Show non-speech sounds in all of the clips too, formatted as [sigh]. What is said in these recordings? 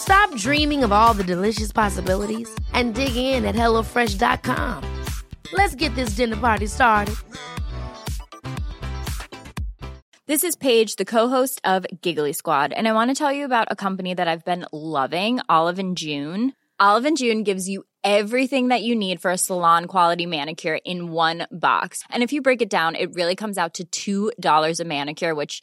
Stop dreaming of all the delicious possibilities and dig in at HelloFresh.com. Let's get this dinner party started. This is Paige, the co-host of Giggly Squad, and I want to tell you about a company that I've been loving, Olive and June. Olive and June gives you everything that you need for a salon quality manicure in one box. And if you break it down, it really comes out to $2 a manicure, which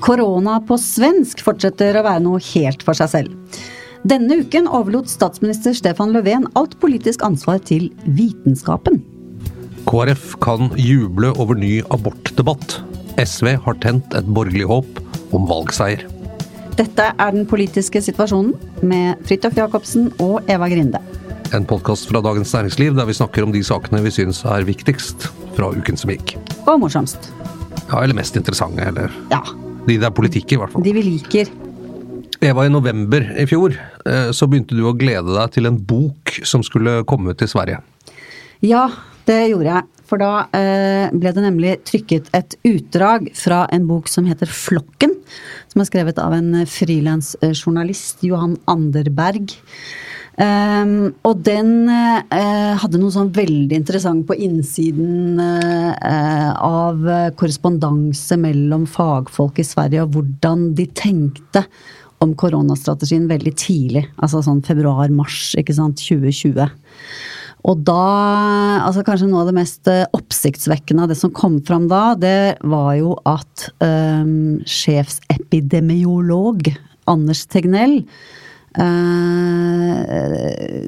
Korona på svensk fortsetter å være noe helt for seg selv. Denne uken overlot statsminister Stefan Löfven alt politisk ansvar til vitenskapen. KrF kan juble over ny abortdebatt. SV har tent et borgerlig håp om valgseier. Dette er den politiske situasjonen med Fridtjof Jacobsen og Eva Grinde. En podkast fra Dagens Næringsliv der vi snakker om de sakene vi syns er viktigst fra uken som gikk. Og morsomst. Ja, Eller mest interessante, eller Ja, de det er politikk i, hvert fall. de vi liker. Eva, i november i fjor eh, så begynte du å glede deg til en bok som skulle komme til Sverige. Ja, det gjorde jeg. For da eh, ble det nemlig trykket et utdrag fra en bok som heter Flokken. Som er skrevet av en frilansjournalist, Johan Anderberg. Um, og den uh, hadde noe sånn veldig interessant på innsiden uh, av korrespondanse mellom fagfolk i Sverige, og hvordan de tenkte om koronastrategien veldig tidlig. Altså sånn februar-mars, ikke sant, 2020. Og da Altså kanskje noe av det mest eh, oppsiktsvekkende av det som kom fram da, det var jo at um, sjefsepidemiolog Anders Tegnell eh,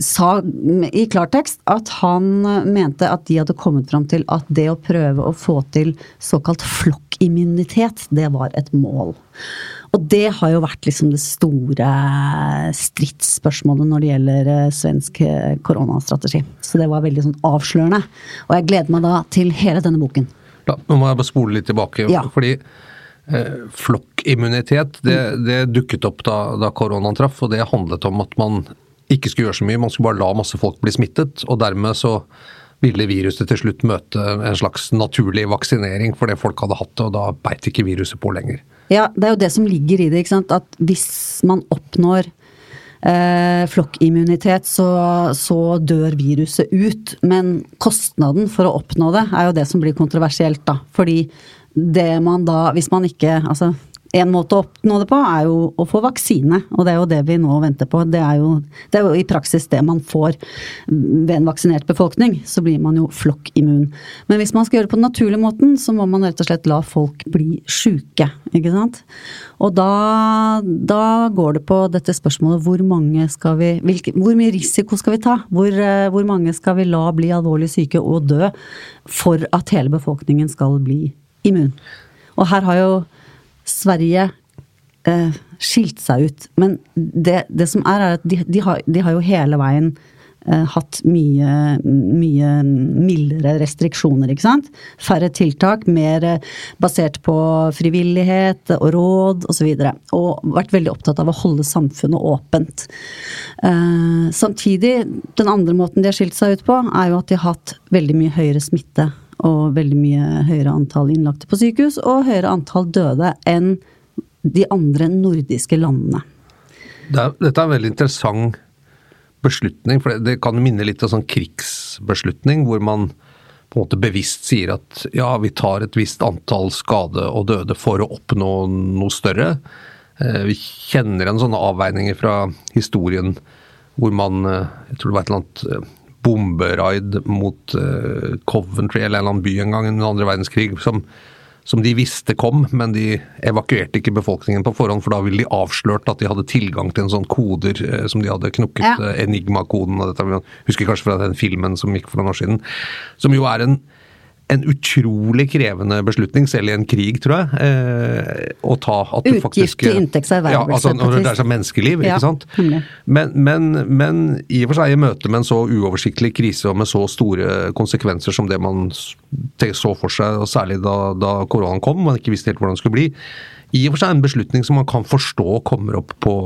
sa i klartekst at han mente at de hadde kommet fram til at det å prøve å få til såkalt flokkimmunitet, det var et mål. Og det har jo vært liksom det store stridsspørsmålet når det gjelder eh, svensk eh, koronastrategi. Så det var veldig sånn avslørende. Og jeg gleder meg da til hele denne boken. Da, nå må jeg bare spole litt tilbake. Ja. fordi flokkimmunitet det, det dukket opp da, da koronaen traff, og det handlet om at man ikke skulle gjøre så mye. Man skulle bare la masse folk bli smittet, og dermed så ville viruset til slutt møte en slags naturlig vaksinering for det folk hadde hatt det, og da beit ikke viruset på lenger. Ja, det er jo det som ligger i det, ikke sant. At hvis man oppnår eh, flokkimmunitet, så, så dør viruset ut. Men kostnaden for å oppnå det er jo det som blir kontroversielt, da. Fordi det man da, hvis man ikke Altså, en måte å oppnå det på er jo å få vaksine, og det er jo det vi nå venter på. Det er jo, det er jo i praksis det man får ved en vaksinert befolkning. Så blir man jo flokkimmun. Men hvis man skal gjøre det på den naturlige måten, så må man rett og slett la folk bli sjuke, ikke sant. Og da, da går det på dette spørsmålet hvor mange skal vi hvilke, Hvor mye risiko skal vi ta? Hvor, eh, hvor mange skal vi la bli alvorlig syke og dø for at hele befolkningen skal bli immun? Og her har jo Sverige eh, skilt seg ut. Men det, det som er, er at de, de, har, de har jo hele veien eh, hatt mye, mye mildere restriksjoner, ikke sant. Færre tiltak, mer eh, basert på frivillighet og råd osv. Og, så og vært veldig opptatt av å holde samfunnet åpent. Eh, samtidig, den andre måten de har skilt seg ut på, er jo at de har hatt veldig mye høyere smitte og veldig mye høyere antall innlagte på sykehus og høyere antall døde enn de andre nordiske landene. Det dette er en veldig interessant beslutning, for det, kan minne litt om sånn krigsbeslutning, hvor man på en måte bevisst sier at ja, vi tar et visst antall skade og døde for å oppnå noe større. Eh, vi kjenner igjen sånne avveininger fra historien hvor man eh, Jeg tror det var et eller annet eh, bomberaid mot Coventry eller en eller annen by en gang under andre verdenskrig som som de visste kom, men de evakuerte ikke befolkningen på forhånd, for da ville de avslørt at de hadde tilgang til en sånn koder eh, som de hadde knukket, ja. enigmakoden Enigma-koden. og dette, Husker kanskje fra den filmen som gikk for noen år siden. Som jo er en en utrolig krevende beslutning, selv i en krig, tror jeg. Eh, å ta at du Utgift til inntektservervelse. Ja, altså når det er seg menneskeliv, ja, ikke sant. Men, men, men, i og for seg i møte med en så uoversiktlig krise og med så store konsekvenser som det man så for seg, og særlig da, da koronaen kom, man ikke visste helt hvordan det skulle bli, i og for seg en beslutning som man kan forstå kommer opp på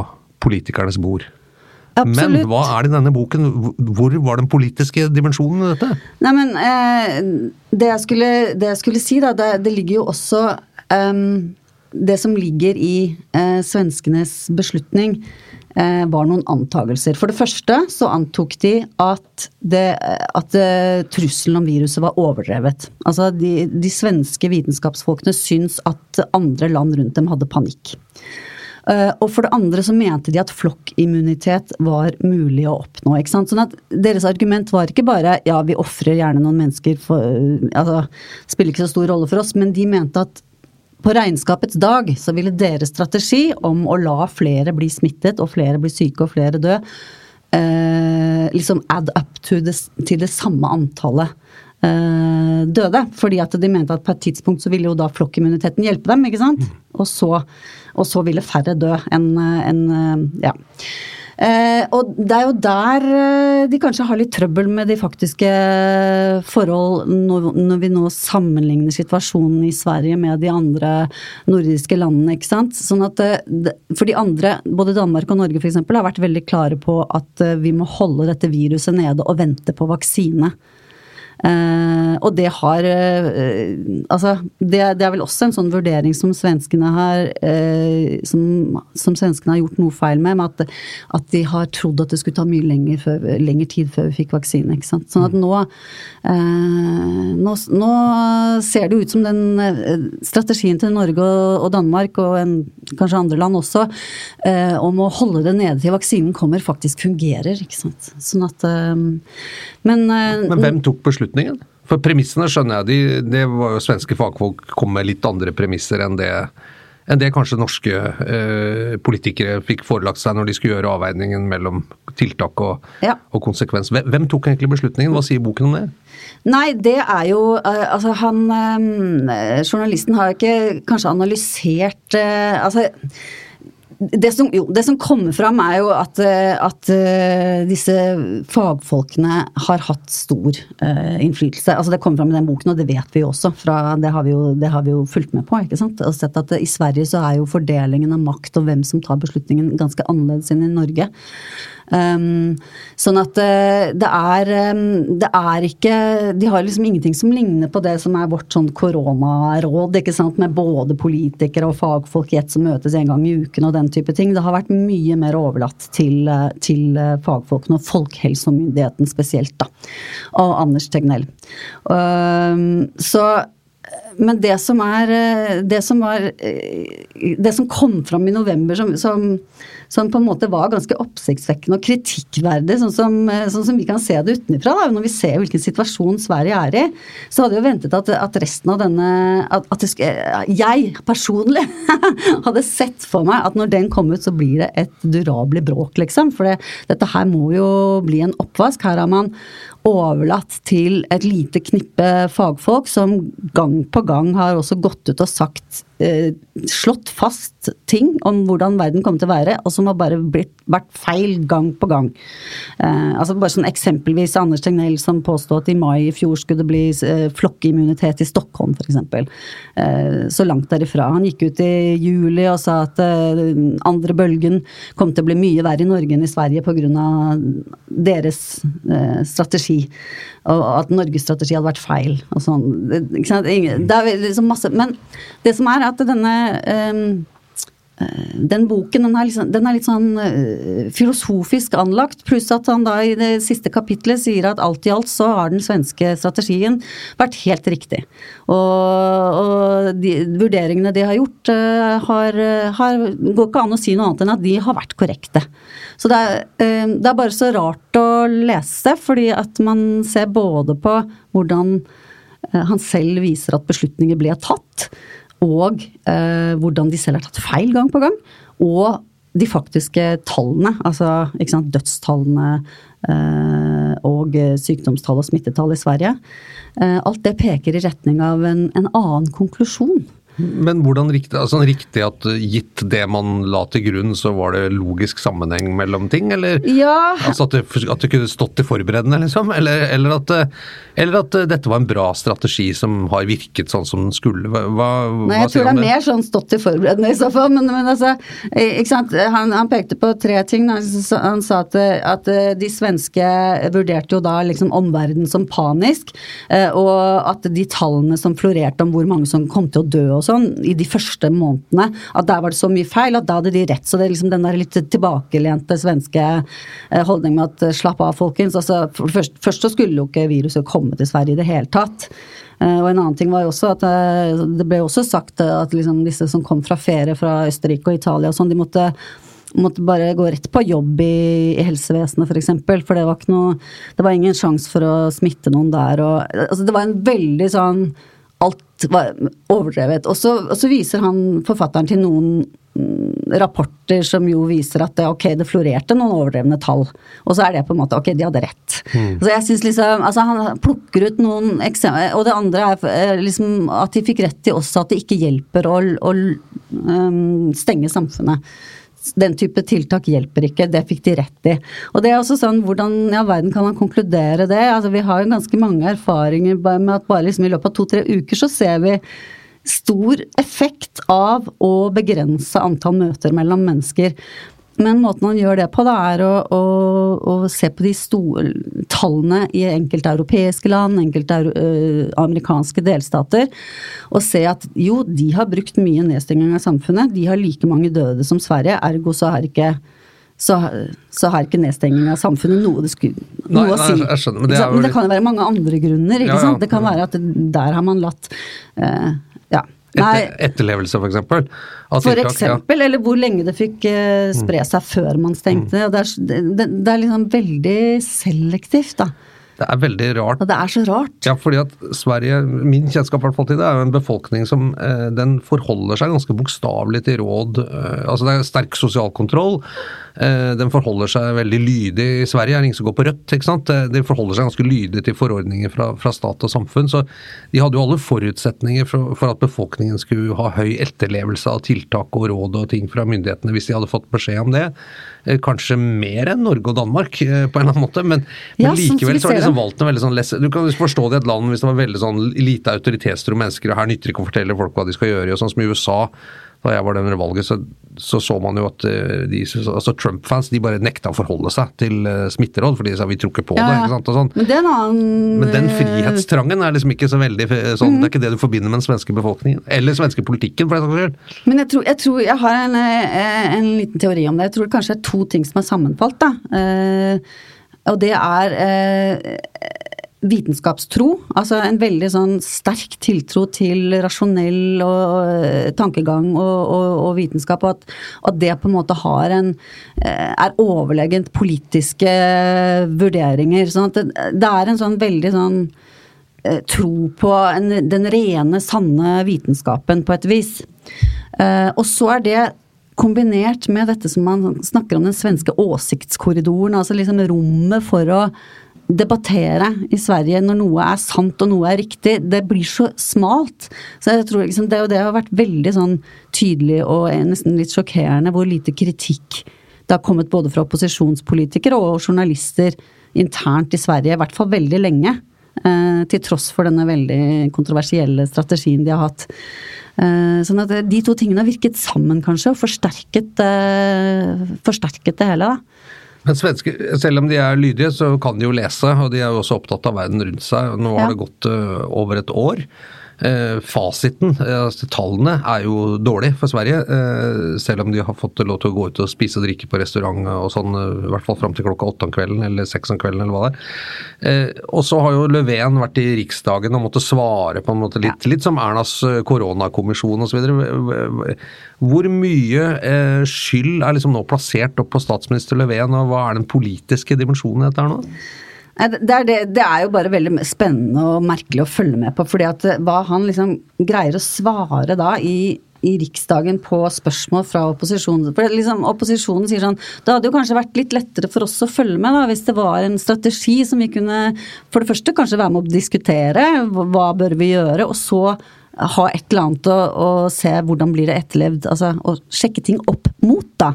politikernes bord. Absolutt. Men hva er det i denne boken? Hvor var den politiske dimensjonen i dette? Nei, men eh, det, jeg skulle, det, jeg skulle, si, da, det, det ligger jo også um, Det som ligger i eh, svenskenes beslutning, eh, var noen antagelser. For det første så antok de at, det, at uh, trusselen om viruset var overdrevet. Altså de, de svenske vitenskapsfolkene syns at andre land rundt dem hadde panikk. Eh, og for det andre så mente de at flokkimmunitet var mulig å oppnå. ikke sant? Sånn at deres argument var ikke bare ja, vi ofrer gjerne noen mennesker, for, altså spiller ikke så stor rolle for oss, men de mente at på regnskapets dag så ville deres strategi om å la flere bli smittet og flere bli syke og flere dø, eh, liksom add up det, til det samme antallet eh, døde. Fordi at de mente at på et tidspunkt så ville jo da flokkimmuniteten hjelpe dem, ikke sant. Mm. Og så og så ville færre dø enn en, ja. Eh, og det er jo der eh, de kanskje har litt trøbbel med de faktiske forhold når, når, vi nå sammenligner situasjonen i Sverige med de andre nordiske landene. ikke sant? Sånn at eh, For de andre, både Danmark og Norge f.eks., har vært veldig klare på at eh, vi må holde dette viruset nede og vente på vaksine. Uh, og det har uh, Altså, det, det, er vel også en sånn vurdering som svenskene har uh, som, som, svenskene har gjort noe feil med, med at, at, de har trodd at det skulle ta mye lenger, før, lenger tid før vi fikk vaksine. ikke sant? Sånn at nå, nå, nå ser det ut som den strategien til Norge og, og Danmark, og en, kanskje andre land også, om å holde det nede til vaksinen kommer, faktisk fungerer. ikke sant? Sånn at Men, men hvem tok beslutningen? Beslutningen? For premissene skjønner jeg, de, det var jo svenske fagfolk kom med litt andre premisser enn det, enn det kanskje norske eh, politikere fikk forelagt seg når de skulle gjøre avveiningen mellom tiltak og, ja. og konsekvens. Hvem, hvem, tok egentlig beslutningen? Hva sier boken om det? Nei, det er jo uh, Altså, han uh, Journalisten har ikke kanskje analysert uh, Altså det som, jo, det som, kommer fram, er jo at, eh, at uh, disse fagfolkene har hatt stor uh, innflytelse. Altså Det kommer fram i den boken, og det vet vi jo også. Fra, det, har vi jo, det har vi jo fulgt med på. ikke sant? Og sett at I Sverige så er jo fordelingen av makt og hvem som tar beslutningen, ganske annerledes enn i Norge. Um, sånn at uh, det er um, Det er ikke De har liksom ingenting som ligner på det som er vårt sånn koronaråd, ikke sant, med både politikere og fagfolk i ett som møtes en gang i uken og den type ting. Det har vært mye mer overlatt til, uh, til uh, fagfolkene og Folkehelsemyndigheten spesielt, da. Og Anders Tegnell. Um, så men det som er Det som var Det som kom fram i november som, som som på en måte var ganske oppsiktsvekkende og kritikkverdig, sånn som, eh, sånn som vi kan se det utenfra. Når vi ser hvilken situasjon Sverige er i, så hadde jo ventet at, at resten av denne at, at det, Jeg personlig [laughs] hadde sett for meg at når den kom ut, så blir det et durabelig bråk, liksom. For det, dette her må jo bli en oppvask. Her har man overlatt til et lite knippe fagfolk som gang på gang har også gått ut og sagt slått fast ting om hvordan verden kommer til å være, og som har bare blitt, vært feil gang på gang. Eh, altså bare sånn Eksempelvis Anders Tegnell som påstod at i mai i fjor skulle det bli eh, flokkimmunitet i Stockholm f.eks. Eh, så langt derifra. Han gikk ut i juli og sa at eh, andre bølgen kom til å bli mye verre i Norge enn i Sverige pga. deres eh, strategi. Og at Norges strategi hadde vært feil og sånn. Ingen- Det er liksom masse Men det som er at denne ehm, eh, den boken den er, sånn- den er litt sånn eh, filosofisk anlagt, pluss at han da i det siste kapitlet sier at alt i alt så har den svenske strategien vært helt riktig. Og, og de vurderingene de har gjort, eh, har, har, går ikke an å si noe annet enn at de har vært korrekte. Så det er, eh, det er bare så rart å lese, fordi at man ser både på hvordan han selv viser at beslutninger ble tatt, og eh, hvordan de selv har tatt feil gang på gang. Og de faktiske tallene, altså sant, dødstallene eh, og sykdomstall og smittetall i Sverige. Eh, alt det peker i retning av en, en annen konklusjon. Men hvordan riktig, altså riktig at gitt det man la til grunn, så var det logisk sammenheng mellom ting, eller? Ja, Altså at det, at det kunne stått i forberedende, liksom? Eller, eller, at, eller at dette var en bra strategi som har virket sånn som den skulle? Hva, hva Nei, jeg tror det er mer sånn stått til forberedende i så fall. Men, men altså, ikke sant? Han, han pekte på tre ting. Han, sa- han sa at, at eh, de svenske vurderte jo da liksom omverdenen som panisk. eh, Og at de tallene som florerte om hvor mange som kom til å dø og sånn i de første månedene, at der var det så mye feil at da hadde de rett. Så det er liksom den der litt tilbakelente svenske eh, holdningen med at eh, slapp av, folkens. Altså, først, først så skulle jo ikke viruset komme til Sverige i det hele tatt. Eh, Og en annen ting var jo også at det ble også sagt at liksom disse som kom fra ferie fra Østerrike og Italia og sånn, de måtte måtte bare gå rett på jobb i, i helsevesenet f.eks. For, eksempel, for det var ikke noe Det var ingen sjanse for å smitte noen der. Og, altså det var en veldig sånn Alt var overdrevet. Og så, og så viser han forfatteren til noen mm, rapporter som jo viser at det, ok, det florerte noen overdrevne tall. Og så er det på en måte ok, de hadde rett. Så jeg synes liksom, altså Han plukker ut noen eksempler. Og det andre er eh, liksom at de fikk rett i også at det ikke hjelper å, å um, stenge samfunnet. Den type tiltak hjelper ikke, det fikk de rett i. Og det er også sånn, hvordan i all verden kan man konkludere det? Altså Vi har jo ganske mange erfaringer med at bare liksom i løpet av to-tre uker så ser vi stor effekt av å begrense antall møter mellom mennesker. Men måten han gjør det på, da, er å, å, å se på de store tallene i enkelte europeiske land, enkelte ø, amerikanske delstater, og se at jo, de har brukt mye nedstenging av samfunnet. De har like mange døde som Sverige, ergo så har ikke så, så har ikke nedstenging av samfunnet noe, skulle, Nei, noe å nei, si. jeg skjønner, men det men det kan jo være mange andre grunner. ikke Ja, ja, sant? Det kan ja. være at der har man latt eh, Etter, etterlevelse, for eksempel? ja. eller hvor lenge det fikk eh, spre seg før man stengte. og det, er, det, det er liksom veldig selektivt, da. Det er veldig rart. Og det er så rart. Ja, fordi at Sverige, min kjennskap hvert fall til det, er jo en befolkning som eh, den forholder seg ganske bokstavelig til råd. Eh, altså det er sterk sosial kontroll. Eh, den forholder seg veldig lydig. I Sverige er det ingen som går på rødt. ikke sant? Eh, De forholder seg ganske lydig til forordninger fra, fra stat og samfunn. Så de hadde jo alle forutsetninger for, for at befolkningen skulle ha høy etterlevelse av tiltak og råd og ting fra myndighetene hvis de hadde fått beskjed om det. Eh, Kanskje mer enn Norge og Danmark, på en eller annen måte. Men, Ja, sånn likevel så har de liksom valgt en veldig sånn lesse. Du kan forstå det i et land hvis det var veldig sånn lite autoritetstro mennesker, og her nytter det ikke å fortelle folk hva de skal gjøre. og Sånn som i USA, da jeg var der under valget, så, så så man jo at eh, de, altså Trump-fans de bare nekta å forholde seg til eh, smitteråd, fordi de sa vi tror ikke på Ja, det. ikke sant, og sånn. Men det er annen Men den eh, frihetstrangen er liksom ikke så veldig sånn, mm. det er ikke det du forbinder med den svenske befolkningen. Eller svenske politikken, for den saks skyld. Men jeg tror, jeg tror jeg har en, en liten teori om det. Jeg tror det kanskje er to ting som er sammenfalt. Da. Eh, og det er eh, vitenskapstro. Altså en veldig sånn sterk tiltro til rasjonell og, og, tankegang og, og, og vitenskap. Og at, at det på en måte har en eh, er overlegent politiske vurderinger. Sånn det, det er en sånn veldig sånn eh, tro på en, den rene, sanne vitenskapen på et vis. Eh, og så er det kombinert med dette som man snakker om den svenske åsiktskorridoren, altså liksom rommet for å debattere i Sverige når noe er sant og noe er riktig, det blir så smalt. Så jeg tror liksom det, det har vært veldig sånn tydelig og nesten litt sjokkerende hvor lite kritikk det har kommet både fra opposisjonspolitikere og journalister internt i Sverige, i hvert fall veldig lenge. Eh, til tross for denne veldig kontroversielle strategien de har hatt. Eh, sånn at de to tingene har virket sammen, kanskje, og forsterket, eh, forsterket det hele. da. Men svenske, selv om de er lydige, så kan de jo lese, og de er jo også opptatt av verden rundt seg. Nå har det gått uh, over et år. Eh, fasiten, eh, altså tallene, er jo dårlig for Sverige. Eh, selv om de har fått lov til å gå ut og spise og drikke på restaurant og sånn, i hvert fall fram til klokka åtte om kvelden eller seks om kvelden, eller hva det er. Eh, og så har jo Löfven vært i Riksdagen og måtte svare på en måte litt, litt som Ernas koronakommisjon osv. Hvor mye eh, skyld er liksom nå plassert opp på statsminister Löfven, og hva er den politiske dimensjonen i dette her nå? Det er, det, det er, jo bare veldig spennende og merkelig å følge med på. fordi at hva han liksom greier å svare da i, i Riksdagen på spørsmål fra opposisjonen. For liksom, Opposisjonen sier sånn Det hadde jo kanskje vært litt lettere for oss å følge med da, hvis det var en strategi som vi kunne for det første kanskje være med å diskutere. Hva bør vi gjøre? Og så ha et eller annet å, å se hvordan blir det etterlevd. Altså å sjekke ting opp mot, da.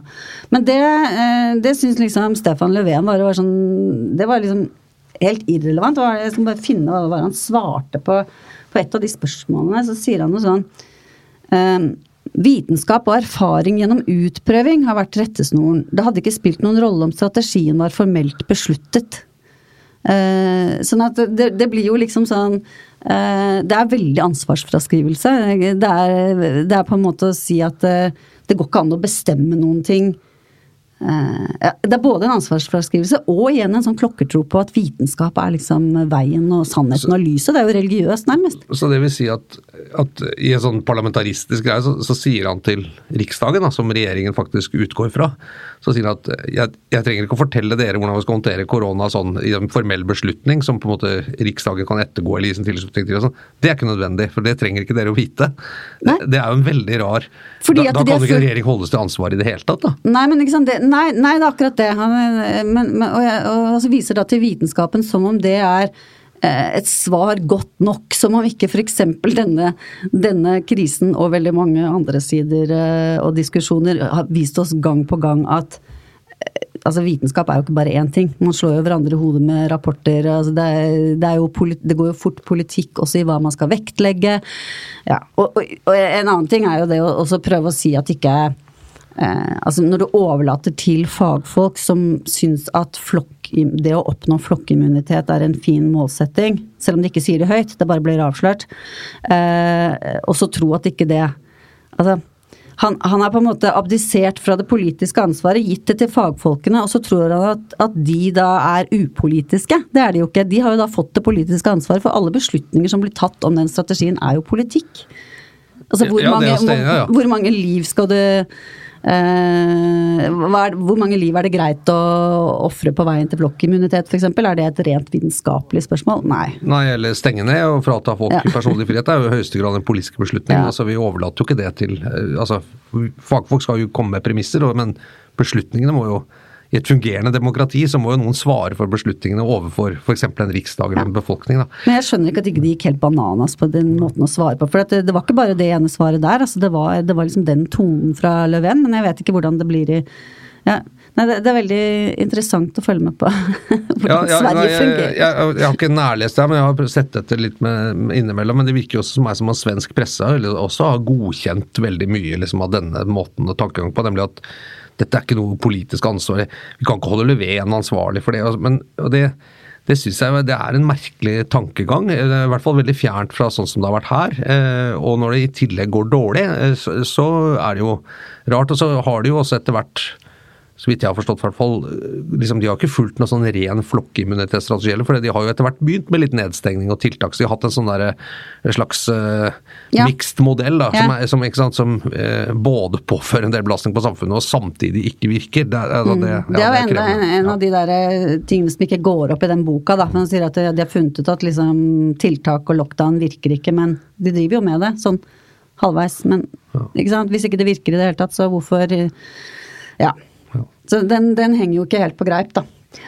Men det, eh, det syns liksom Stefan Löfven var, var sånn Det var liksom helt irrelevant. Jeg skal bare finne hva han svarte på, på et av de spørsmålene. Så sier han noe sånn um, Vitenskap og erfaring gjennom utprøving har vært rettesnoren. Det hadde ikke spilt noen rolle om strategien var formelt besluttet. Uh, sånn at det, det, blir jo liksom sånn uh, Det er veldig ansvarsfraskrivelse. Det er, det er, på en måte å si at uh, det går ikke an å bestemme noen ting Eh, det er både en ansvarsfraskrivelse og igjen en sånn klokkertro på at vitenskap er liksom veien og sannheten og lyset. Det er jo religiøst, nærmest. Så det vil si at, at i en sånn parlamentaristisk greie så, så sier han til Riksdagen, da, som regjeringen faktisk utgår fra, så sier han at jeg, jeg, trenger ikke å fortelle dere hvordan vi skal håndtere korona sånn i en formell beslutning som på en måte Riksdagen kan ettergå eller gi sin tilslutning til. og sånn. Det er ikke nødvendig, for det trenger ikke dere å vite. Det, det, er jo en veldig rar Fordi Da, da kan jo ikke regjering holdes til ansvar i det hele tatt, da. Nei, men ikke sant, det, nei, nei, det er akkurat det. Han, men, men, og, jeg, og, altså viser da til vitenskapen som om det er eh, et svar godt nok, som om ikke f.eks. Denne, denne krisen og veldig mange andre sider eh, og diskusjoner har vist oss gang på gang at eh, altså Vitenskap er jo ikke bare én ting. Man slår jo hverandre i hodet med rapporter. Altså det, det, jo det, går jo fort politikk også i hva man skal vektlegge. Ja, og, og, og en annen ting er jo det å prøve å si at ikke Eh, altså når du overlater til fagfolk som syns at flokk, det å oppnå flokkimmunitet er en fin målsetting, selv om de ikke sier det høyt, det bare blir avslørt, eh, og så tro at ikke det Altså, han, han er på en måte abdisert fra det politiske ansvaret, gitt det til fagfolkene, og så tror han at, at, de da er upolitiske. Det er de jo ikke. De har jo da fått det politiske ansvaret, for alle beslutninger som blir tatt om den strategien, er jo politikk. Altså hvor, ja, mange, hvor, hvor mange liv skal du er, hvor mange liv er det greit å ofre på veien til flokkimmunitet f.eks.? Er det et rent vitenskapelig spørsmål? Nei. Nei, eller stenge ned og frata folk ja. personlig frihet er jo i høyeste grad en politisk beslutning. Ja. Altså, vi overlater jo ikke det til eh, altså, Fagfolk skal jo komme med premisser, men beslutningene må jo i et fungerende demokrati så må jo noen svare for beslutningene overfor f.eks. en riksdag eller en befolkning. Da. Men jeg skjønner ikke at ikke de gikk helt bananas på den måten å svare på. For det, det, var ikke bare det ene svaret der. Altså det, var, det var liksom den tonen fra Löfven. Men jeg vet ikke hvordan det blir i ja. Nei, det, er veldig interessant å følge med på [laughs] hvordan ja, ja, Sverige fungerer. Jeg, jeg, jeg, har ikke nærlest det, men jeg har sett etter litt med, innimellom. Men det virker jo også som meg som at svensk presse også har godkjent veldig mye liksom, av denne måten å tankegang på. nemlig at dette er ikke noe politisk ansvar. Vi kan ikke holde Löfven ansvarlig for det. Altså, men det, det syns jeg det er en merkelig tankegang. Er I hvert fall veldig fjernt fra sånn som det har vært her. Eh, og når det i tillegg går dårlig, eh, så er det jo rart. Og så har det jo også etter hvert så vidt jeg har forstått, hvert fall, liksom, de har ikke fulgt noen sånn ren flokkimmunitetsstrategi for de har jo etter hvert begynt med litt nedstengning og tiltak. Så de har hatt en sånn der, slags uh, ja. mixed modell da, ja. som, er, som, sant, som uh, både påfører en del belastning på samfunnet og samtidig ikke virker. Det, altså, det, mm. det er jo enda en, en, av de der eh, tingene som ikke går opp i den boka. da, Man sier at de har funnet ut at liksom, tiltak og lockdown virker ikke, men de driver jo med det sånn halvveis. Men ikke hvis ikke det virker i det hele tatt, så hvorfor Ja. Så den, den, henger jo ikke helt på greip, da.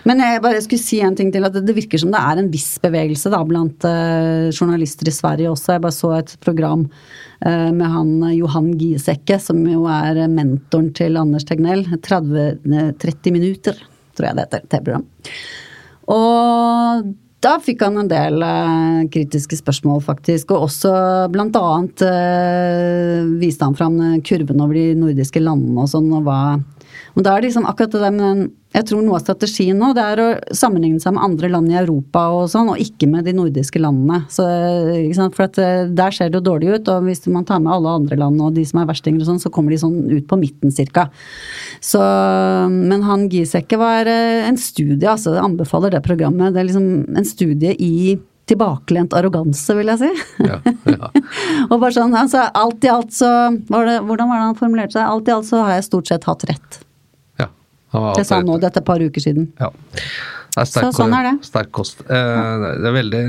Men jeg bare skulle si en ting til, at det virker som det er en viss bevegelse da, blant uh, journalister i Sverige også. Jeg bare så et program uh, med han Johan Giesecke, som jo er mentoren til Anders Tegnell. 30, 30 minutter, tror jeg det heter, TV-program. Og da fikk han en del uh, kritiske spørsmål, faktisk. Og også blant annet viste han fram kurven over de nordiske landene og sånn, og hva men da er det liksom akkurat det der med den Jeg tror noe av strategien nå, det er å sammenligne seg med andre land i Europa og sånn, og ikke med de nordiske landene. Så, For at eh, der ser det jo dårlig ut, og hvis man tar med alle andre land og de som er verstinger og sånn, så kommer de sånn ut på midten cirka. Så Men han Giseke var eh, en studie, altså. Jeg anbefaler det programmet. Det er liksom en studie i tilbakelent arroganse, vil jeg si. Ja, ja. [laughs] og bare sånn, altså alt i alt så var det, Hvordan var det han formulerte seg? Alt i alt så har jeg stort sett hatt rett. Det sa han nå, dette et par uker siden. Ja. Det er sterk, så sånn er det. Sterk kost. Eh, det er veldig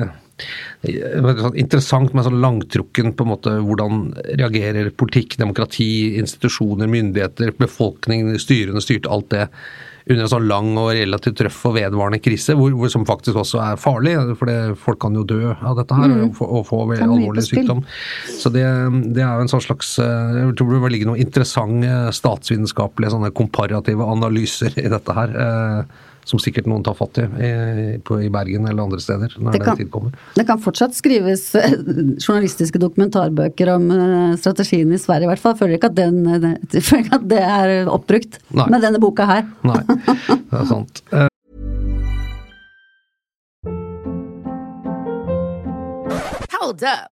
sånn interessant med sånn langtrukken på en måte hvordan reagerer politikk, demokrati, institusjoner, myndigheter, befolkning, styrene, styrte, alt det under en sånn lang og relativt tøff og vedvarende krise, hvor, hvor, som faktisk også er farlig. For det, folk kan jo dø av dette her mm. og, få, og få alvorlig sykdom. Så det, det, er jo en sånn slags eh, Jeg tror det ligger noen interessante statsvitenskapelige sånne komparative analyser i dette her. Eh, som sikkert noen tar fatt i, i, Bergen eller andre steder når det kan, den tid kommer. Det kan fortsatt skrives eh, journalistiske dokumentarbøker om eh, strategien i Sverige, i hvert fall. Føler ikke at, den, eh, [laughs] føler ikke at det er oppbrukt Nei. med denne boka her. Nei, det er sant. [laughs] Hold up.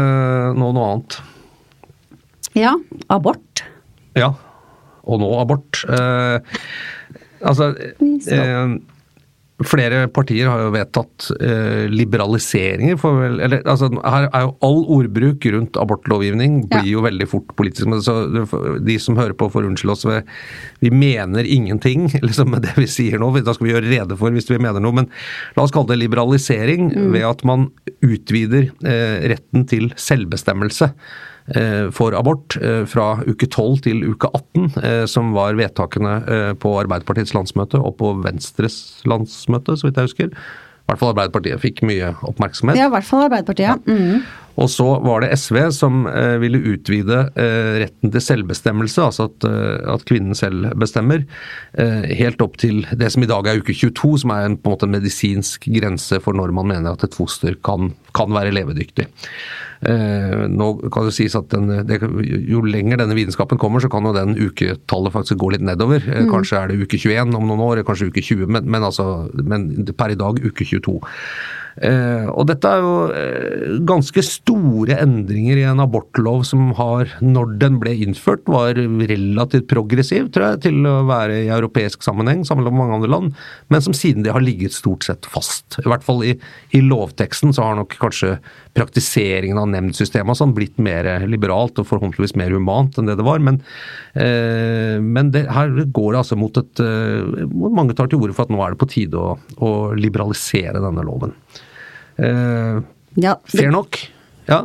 Uh, nå noe annet. Ja, abort. Ja, og nå abort. Uh, altså uh, Flere partier har jo vedtatt eh, liberaliseringer. Vel, eller, altså, her er jo All ordbruk rundt abortlovgivning blir ja. jo veldig fort politisk. Men så, de som hører på, får unnskylde oss. Vi mener ingenting [laughs] liksom, med det vi sier nå. Da skal vi gjøre rede for hvis vi mener noe. Men la oss kalle det liberalisering mm. ved at man utvider eh, retten til selvbestemmelse. Eh, for abort eh, fra uke 12 til uke 18, eh, som var vedtakene på Arbeiderpartiets landsmøte og på Venstres landsmøte, så vidt jeg husker. I hvert fall Arbeiderpartiet fikk mye oppmerksomhet. Ja, i hvert fall Arbeiderpartiet. Mm. Og så var det SV som ville utvide retten til selvbestemmelse, altså at, at, kvinnen selv bestemmer, helt opp til det som i dag er uke 22, som er en, på en måte medisinsk grense for når man mener at et foster kan, kan være levedyktig. Nå kan det sies at den, det, Jo lenger denne vitenskapen kommer, så kan jo den uketallet faktisk gå litt nedover. Mm. Kanskje er det uke 21 om noen år, kanskje uke 20, men, men, altså, men per i dag uke 22. Eh, og dette er jo eh, ganske store endringer i en abortlov som har, når den ble innført, var relativt progressiv, tror jeg, til å være i europeisk sammenheng, sammenlignet med mange andre land, men som siden det har ligget stort sett fast. I hvert fall i, i lovteksten så har nok kanskje praktiseringen av nemndsystemet sånn blitt mer liberalt og forhåpentligvis mer humant enn det det var. Men, eh, men det, her går det altså mot et eh, Mange tar til orde for at nå er det på tide å, å liberalisere denne loven. Eh, Ja, det, fair nok? Ja.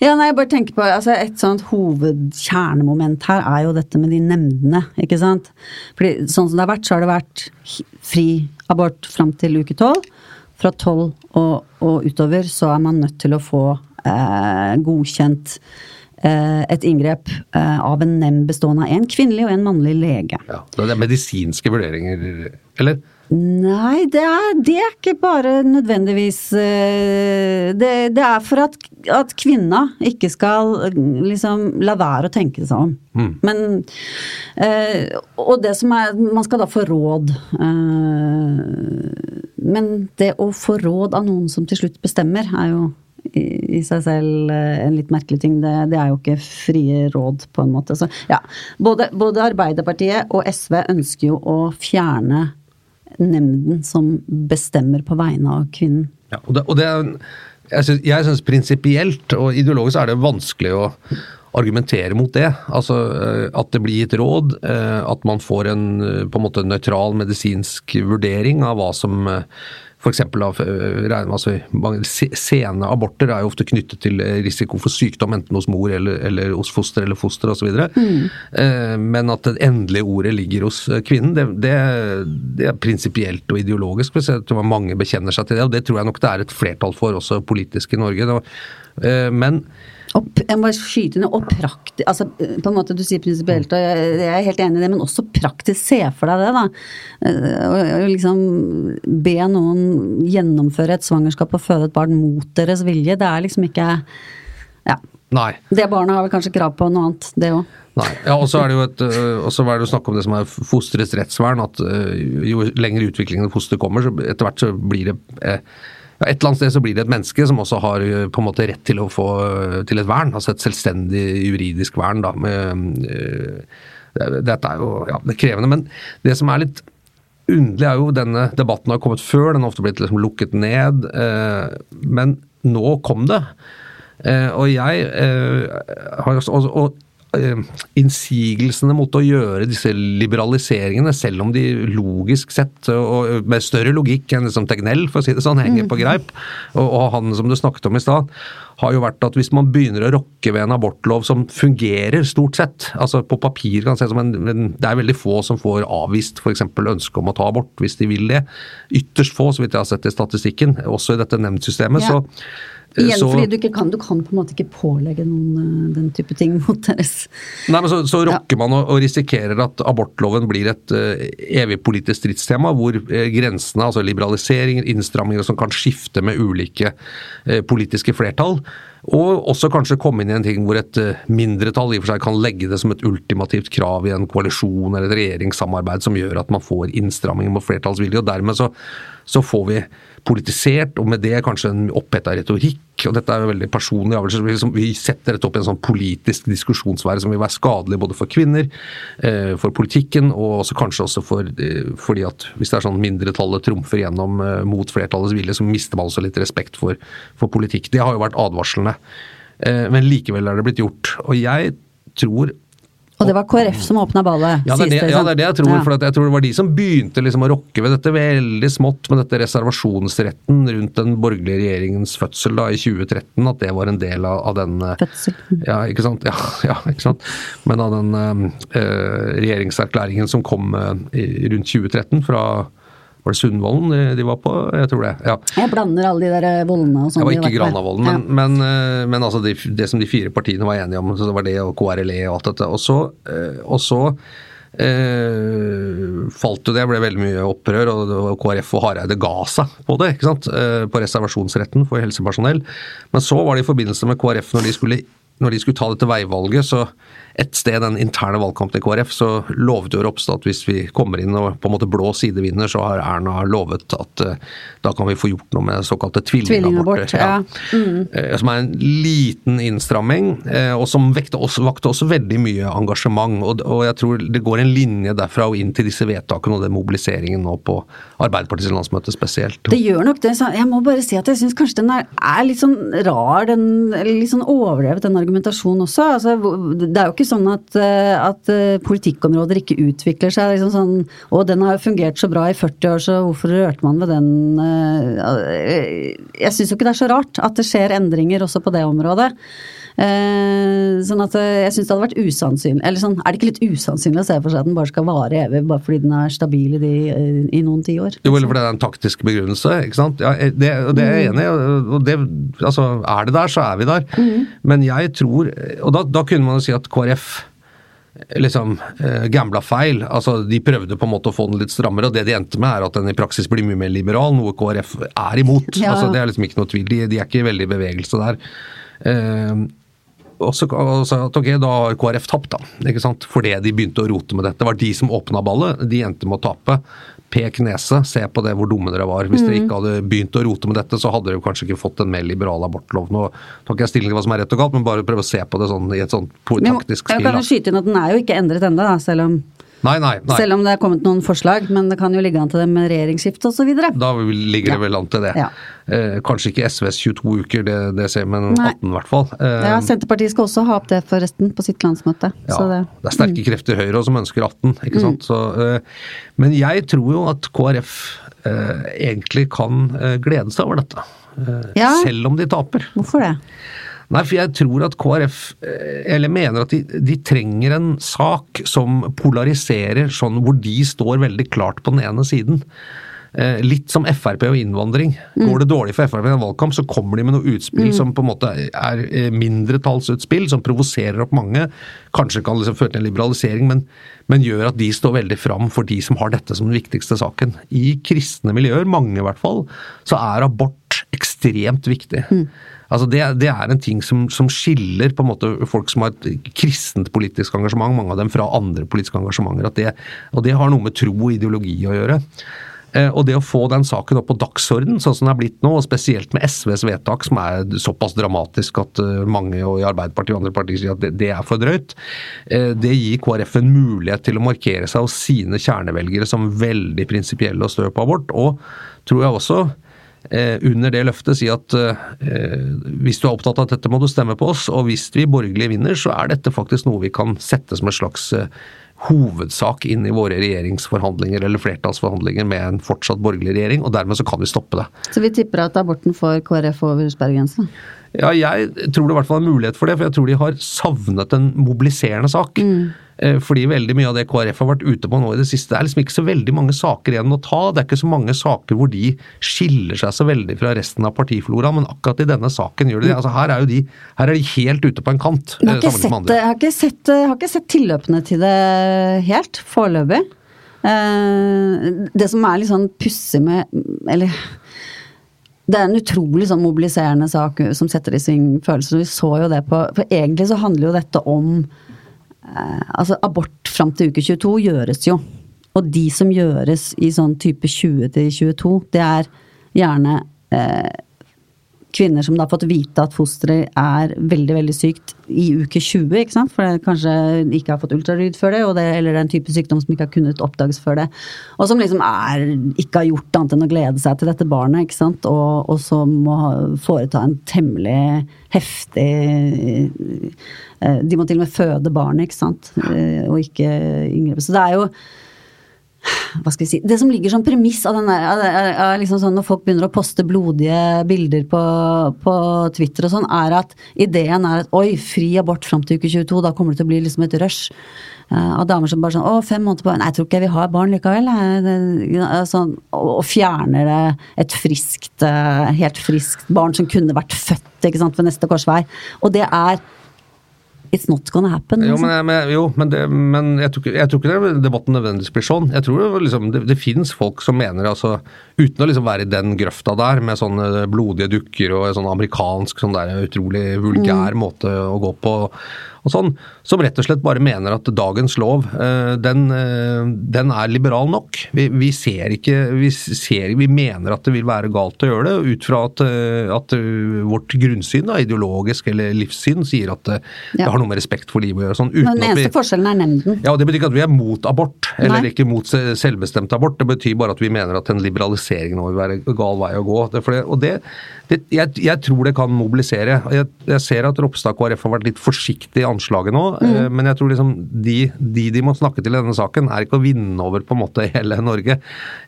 ja, nei, jeg bare tenker på altså Et sånt hovedkjernemoment her er jo dette med de nemndene, ikke sant. Fordi sånn som det har vært, så har det vært fri abort fram til uke tolv. Fra tolv og, og utover så er man nødt til å få eh, godkjent eh, et inngrep eh, av en nemnd bestående av en kvinnelig og en mannlig lege. ja. Det er medisinske vurderinger, eller? Nei, det er, det er ikke bare nødvendigvis eh, det, det er for at, at kvinna ikke skal eh, liksom la være å tenke seg om. Men eh, Og det som er Man skal da få råd. Eh, men det å få råd av noen som til slutt bestemmer, er jo i, seg selv en litt merkelig ting. Det, det er jo ikke frie råd, på en måte. Så ja. Både, både Arbeiderpartiet og SV ønsker jo å fjerne nemnden som bestemmer på vegne av kvinnen. Ja, og det, og det jeg synes, jeg synes prinsipielt og ideologisk er det vanskelig å argumentere mot det. Altså eh, At det blir gitt råd, eh, at man får en eh, på en måte nøytral medisinsk vurdering av hva som F.eks. Altså, mange sene aborter er jo ofte knyttet til eh, risiko for sykdom, enten hos mor eller, eller hos foster eller foster osv. Mm. Men at det endelige ordet ligger hos eh, kvinnen, det, det, det er prinsipielt og ideologisk. Jeg tror mange bekjenner seg til det, og det tror jeg nok det er et flertall for også politisk i Norge. Eh, Men Og, jeg må skyte ned, og praktisk altså, På en måte du sier prinsipielt, og jeg, jeg er helt enig i det, men også praktisk. Se for deg det, da. Eh, Og liksom be noen gjennomføre et svangerskap og føde et barn mot deres vilje. Det er liksom ikke Ja. nei. Det barnet har vel kanskje krav på noe annet, det òg. Nei. Ja, og så er det jo et, så er det snakk om det som er fosterets rettsvern. At øh, jo lenger utviklingen av fosteret kommer, så etter hvert så blir det eh, ja, Et eller annet sted så blir det et menneske som også har øh, på en måte rett til å få øh, til et vern. Altså et selvstendig juridisk vern, da. Med, øh, dette er jo ja, det er krevende. Men det som er litt underlig er jo denne debatten har kommet før, den har ofte blitt liksom lukket ned. Øh, men nå kom det. Uh, og jeg uh, har også, og, og eh, innsigelsene mot å gjøre disse liberaliseringene, selv om de logisk sett, og med større logikk enn liksom Tegnell, for å si det sånn, henger på greip, og, og han som du snakket om i stad, har jo vært at hvis man begynner å rokke ved en abortlov som fungerer stort sett, altså på papir kan det se som en, men det er veldig få som får avvist f.eks. ønske om å ta abort hvis de vil det. Ytterst få, så vidt jeg har sett i statistikken, også i dette nemndsystemet. Ja. så Igjen så- fordi du ikke kan, du kan på en måte ikke pålegge noen eh, den type ting [laughs] mot deres Nei, men Så, så rokker man og, og risikerer at abortloven blir et uh, evig politisk stridstema, hvor uh, grensene, altså liberaliseringer, innstramminger som kan skifte med ulike uh, politiske flertall. Og også kanskje komme inn i en ting hvor et eh, mindretall i og for seg kan legge det som et ultimativt krav i en koalisjon eller et regjeringssamarbeid som gjør at man får innstramminger mot flertallsvilje. og Dermed så, så får vi politisert, og med det kanskje en oppheta retorikk. Og Dette er jo veldig personlig avgjørelse. Vi liksom- Vi setter dette opp i en sånn politisk diskusjonsvære som vil være skadelig både for kvinner, eh, for politikken, og også kanskje også for, eh, fordi at hvis det er sånn mindretallet trumfer gjennom eh, mot flertallets vilje, så mister man også litt respekt for, for politikk. Det har jo vært advarslene. Men likevel er det blitt gjort. Og jeg tror Og det var KrF som åpna ballet, ja, det er det, ja, det er det jeg tror. Ja. For jeg tror det var de som begynte liksom å rokke ved dette veldig smått med dette reservasjonsretten rundt den borgerlige regjeringens fødsel da i 2013. At det var en del av, av den eh, Fødsel. Ja, ikke sant. Ja, [laughs] ja, ikke sant? Men av den eh, regjeringserklæringen som kom eh, rundt 2013 fra var det Sundvolden de- de var på? Jeg tror det. ja. Jeg blander alle de der vollene voldene og sånn. Det var ikke de. Granavolden, men, men, eh, men altså det, det som de fire partiene var enige om, så det var det og KRLE og alt dette. Og så, eh, og så eh, falt jo det, ble veldig mye opprør, og, og KrF og Hareide ga seg på det, ikke sant? Eh, på reservasjonsretten for helsepersonell. Men så var det i forbindelse med KrF når de skulle når de skulle ta dette veivalget, så et sted den interne valgkampen i KrF, så lovet jo Ropstad at hvis vi kommer inn og på en måte blå side vinner, så har Erna lovet at uh, da kan vi få gjort noe med såkalte tvillingaborter. Tvillingabort, ja. Mm. Uh, som er en liten innstramming, uh, og som vekte også, vakte også veldig mye engasjement. Og, og, jeg tror det går en linje derfra og inn til disse vedtakene og den mobiliseringen nå på Arbeiderpartiets landsmøte spesielt. Det gjør nok det. Jeg må bare si at jeg syns kanskje den er, er, litt sånn rar, den, litt sånn overdrevet den argumentasjonen også. Altså, det er jo ikke sånn at, eh, at eh, politikkområder ikke utvikler seg. Liksom sånn, og den har jo fungert så bra i 40 år, så hvorfor rørte man ved den eh, Jeg syns jo ikke det er så rart at det skjer endringer også på det området. Eh, sånn at jeg syns det hadde vært usannsynlig Eller sånn, er det ikke litt usannsynlig å se for seg at den bare skal vare evig, bare fordi den er stabil i, de, i noen tiår? Jo, eller fordi det er en taktisk begrunnelse, ikke sant. Ja, det, det er jeg enig i. og det, altså, Er det der, så er vi der. Mm. Men jeg tror Og da, da kunne man jo si at KrF liksom eh, gambla feil. Altså, De prøvde på en måte å få den litt strammere, og det de endte med er at den i praksis blir mye mer liberal, noe KrF er imot. Ja. Altså, det er liksom ikke noe tvil. De, de er ikke veldig i bevegelse der. Eh, og så at ok, da har KrF tapt, da. ikke sant? Fordi de begynte å rote med dette. Det var de som åpna ballet, de endte med å tape. Pek nese, se på det hvor dumme dere var. Hvis mm. dere ikke hadde begynt å rote med dette, så hadde dere kanskje ikke fått en mer liberal abortlov. Nå tar ikke jeg stilling til hva som er rett og galt, men bare prøve å se på det sånn i et sånt taktisk spill. Jeg kan jo skyte inn at den er jo ikke endret ennå, selv om Nei, nei, nei. Selv om det er kommet noen forslag, men det kan jo ligge an til det med regjeringsskifte osv. Da ligger det vel an til det. Ja. Eh, kanskje ikke SVs 22 uker, det, det ser men 18 i hvert fall. Eh, ja, Senterpartiet skal også ha opp det forresten på sitt landsmøte. Ja, det, det, er sterke mm. krefter i Høyre som ønsker 18, ikke sant. Mm. Så, eh, men jeg tror jo at KrF eh, egentlig kan eh, glede seg over dette. Eh, ja. Selv om de taper. Hvorfor det? Nei, for jeg tror at KrF eh, eller mener at de, de, trenger en sak som polariserer, sånn hvor de står veldig klart på den ene siden. Eh, litt som Frp og innvandring. Går det dårlig for Frp i en valgkamp, så kommer de med noe utspill mm. som på en måte er eh, mindretallsutspill, som provoserer opp mange. Kanskje kan liksom føre til en liberalisering, men, men, gjør at de står veldig fram for de som har dette som den viktigste saken. I kristne miljøer, mange i hvert fall, så er abort ekstremt viktig. Mm. Altså det, det, er en ting som, som, skiller på en måte folk som har et kristent politisk engasjement, mange av dem fra andre politiske engasjementer. Det, og det har noe med tro og ideologi å gjøre. Eh, og det å få den saken opp på dagsorden, sånn som den er blitt nå, og spesielt med SVs vedtak, som er såpass dramatisk at eh, mange i Arbeiderpartiet og andre partier sier at det, er for drøyt, eh, det gir KrF en mulighet til å markere seg hos sine kjernevelgere som veldig prinsipielle og stø på abort. Og tror jeg også under det løftet si at eh, hvis du er opptatt av dette, må du stemme på oss. Og hvis vi borgerlige vinner, så er dette faktisk noe vi kan sette som en slags eh, hovedsak inn i våre regjeringsforhandlinger eller flertallsforhandlinger med en fortsatt borgerlig regjering, og dermed så kan vi stoppe det. Så vi tipper at aborten får KrF over sperregrensen? Ja, jeg tror det i hvert fall er mulighet for det, for jeg tror de har savnet en mobiliserende sak. Mm. Eh, fordi veldig mye av det KrF har vært ute på nå i det siste, det er liksom ikke så veldig mange saker igjen å ta. Det er ikke så mange saker hvor de skiller seg så veldig fra resten av partifloraen, men akkurat i denne saken gjør de det. Altså her, er jo de, her er de helt ute på en kant. Jeg har, ikke sett, jeg har, ikke sett, har ikke sett tilløpene til det helt, foreløpig. Eh, det som er litt sånn pussig med Eller det er en utrolig sånn mobiliserende sak som setter i sving følelser. Vi så jo det på For egentlig så handler jo dette om Eh, altså abort fram til uke 22 gjøres jo. Og de som gjøres i sånn type 20 til 22, det er gjerne eh, kvinner som da har fått vite at fosteret er veldig veldig sykt i uke 20, ikke sant? for det kanskje ikke har fått ultralyd før det, det, eller det er en type sykdom som ikke har kunnet oppdages før det. Og som liksom er, ikke har gjort annet enn å glede seg til dette barnet, ikke sant? Og, og som må foreta en temmelig heftig eh, De må til og med føde barnet, ikke sant, eh, og ikke yngre. Så det er jo hva skal vi si, Det som ligger som premiss av den der, er liksom sånn når folk begynner å poste blodige bilder på, på Twitter og sånn, er at ideen er at oi, fri abort fram til uke 22, da kommer det til å bli liksom et rush. Uh, av damer som bare sånn å, fem måneder på Nei, jeg tror ikke jeg vil ha barn likevel. Sånn, og, og fjerner det et friskt, uh, helt friskt barn som kunne vært født ikke sant, ved neste korsvei. Og det er It's not gonna happen. Jo, liksom. men, jo, men, det, men jeg, tror ikke, jeg tror ikke det debatten nødvendigvis blir sånn. Jeg tror det, liksom, det, det finnes folk som mener, altså, uten å liksom være i den grøfta der, med sånne blodige dukker og en sånn amerikansk, sånn der utrolig vulgær Mm. måte å gå på, og sånn, som rett og slett bare mener at dagens lov, eh, den, eh, den er liberal nok. Vi, vi ser ikke vi, ser, vi mener at det vil være galt å gjøre det, ut fra at, eh, at vårt grunnsyn, da, ideologisk eller livssyn, sier at det, Ja. det har noe med respekt for livet å gjøre. Sånn, Men uten den at vi, eneste forskjellen er nemnden. ja, Det betyr ikke at vi er mot abort, eller Nei. ikke mot selvbestemt abort. Det betyr bare at vi mener at en liberalisering nå vil være gal vei å gå. Det, og det, det, jeg, jeg tror det kan mobilisere. Jeg, jeg ser at Ropstad KrF har vært litt forsiktig i anslaget nå, Mm. eh, men jeg tror liksom de, de de må snakke til i denne saken, er ikke å vinne over på en måte hele Norge.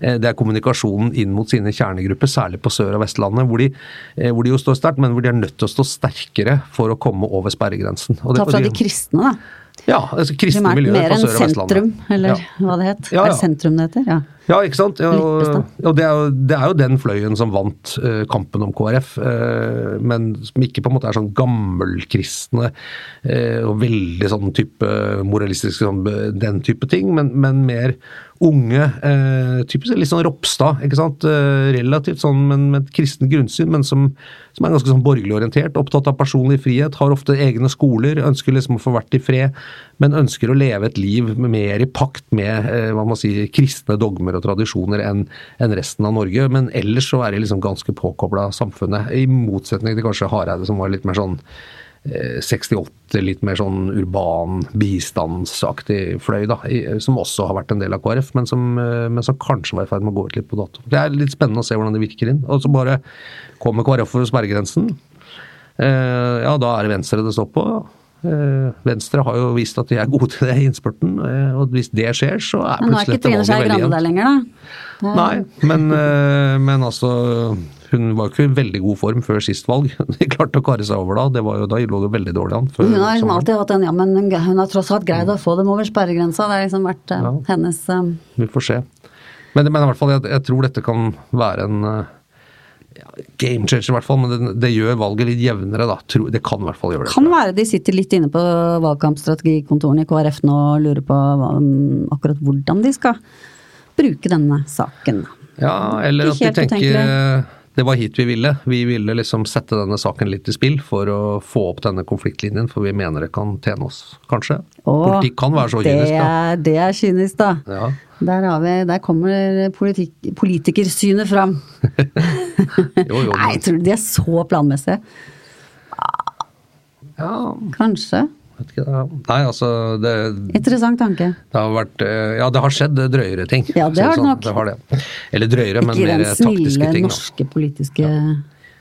Eh, Det er kommunikasjonen inn mot sine kjernegrupper, særlig på Sør- og Vestlandet, hvor de, eh, hvor de jo står sterkt, men hvor de er nødt til å stå sterkere for å komme over sperregrensen. Og det- Ta og fra de kristne, da. Ja, altså kristne Primært miljøer mer på enn Sør- og Vestlandet. sentrum, eller Ja. hva det het. Ja, Er ja. det sentrum det heter? Ja. Ja, ikke sant? Og det, er jo, det er jo den fløyen som vant uh, kampen om KrF, uh, men som ikke på en måte er sånn gammelkristne uh, og veldig sånn type moralistiske, sånn, den type ting, men, men mer unge, eh, typisk litt sånn Ropstad, ikke sant? Eh, relativt sånn, men med et kristent grunnsyn, men som, som er ganske sånn borgerlig orientert, opptatt av personlig frihet, har ofte egne skoler, ønsker liksom å få vært i fred, men ønsker å leve et liv mer i pakt med eh, hva man sier, kristne dogmer og tradisjoner enn en resten av Norge. Men ellers så er de liksom ganske påkobla samfunnet, i motsetning til kanskje Hareide, som var litt mer sånn 68, litt mer sånn urban, bistandsaktig fløy, da, som også har vært en del av KrF, men som, eh, men som kanskje var i ferd med å gå ut litt på dato. Det er litt spennende å se hvordan det virker inn. Og så bare kommer KrF over sperregrensen. Eh, ja, da er det Venstre det står på. Eh, Venstre har jo vist at de er gode til det i innspurten, eh, og hvis det skjer, så er plutselig dette valget veldig Men nå er ikke Trine Skei Grande der lenger, da. Nei, men, eh, men altså Hun var ikke i veldig god form før sist valg. [laughs] De klarte å kare seg over da. Det var jo, da lå det veldig dårlig an. Hun har liksom alltid hatt en ja, men hun har tross alt greid å få dem over sperregrensa. Det har liksom vært eh, Ja. hennes eh, Vi får se. Men, men i hvert fall, jeg, jeg tror dette kan være en eh, game changer, i hvert fall. Men det, det gjør valget litt jevnere, da. Tro, det kan i hvert fall gjøre det. Kan være de sitter litt inne på valgkampstrategikontorene i KrF nå og lurer på hva, akkurat hvordan de skal bruke denne saken. Ja, eller at de tenker. Det var hit vi ville. Vi ville liksom sette denne saken litt i spill for å få opp denne konfliktlinjen, for vi mener det kan tjene oss, kanskje. Åh, Politikk kan være så det kynisk, da. er, det er kynisk, da. Ja. Der, har vi, der kommer politik, politikersynet fram. [laughs] Jo, jo, Nei, tror de er så planmessige. ja, Kanskje. Nei, altså det, Interessant tanke. det har vært eh, Ja, det har skjedd drøyere ting. Ja, det har det sånn. nok. Det har det. Eller drøyere, men mer taktiske ting. Ikke den snille norske politiske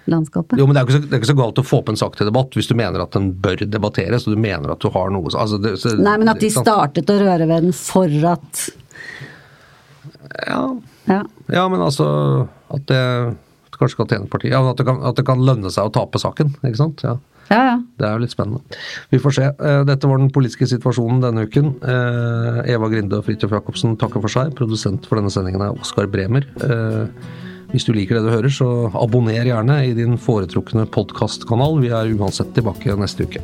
landskapet. Jo, men det er, så, det er ikke så galt å få opp en sak til debatt hvis du mener at den bør debatteres, og du mener at du har noe altså det, så, Nei, men at de startet å røre ved den for at Ja, Ja. Ja, men altså at det kanskje kan tjene partiet. Ja, at det, kan, at det kan lønne seg å tape saken, ikke sant. Ja, Ja, ja. Det er jo litt spennende. Vi får se. Eh, Dette var den politiske situasjonen denne uken. Eh, Eva Grinde og Fridtjof Jacobsen takker for seg. Produsent for denne sendingen er Oskar Bremer. Eh, Hvis du liker det du hører, så abonner gjerne i din foretrukne podkastkanal. Vi er uansett tilbake neste uke.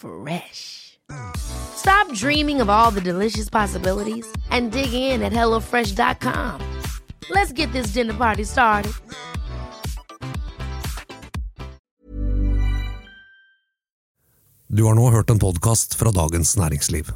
Fresh. Stop dreaming of all the delicious possibilities and dig in at HelloFresh.com. Let's get this dinner party started. Du har nå hørt en podkast fra Dagens Næringsliv.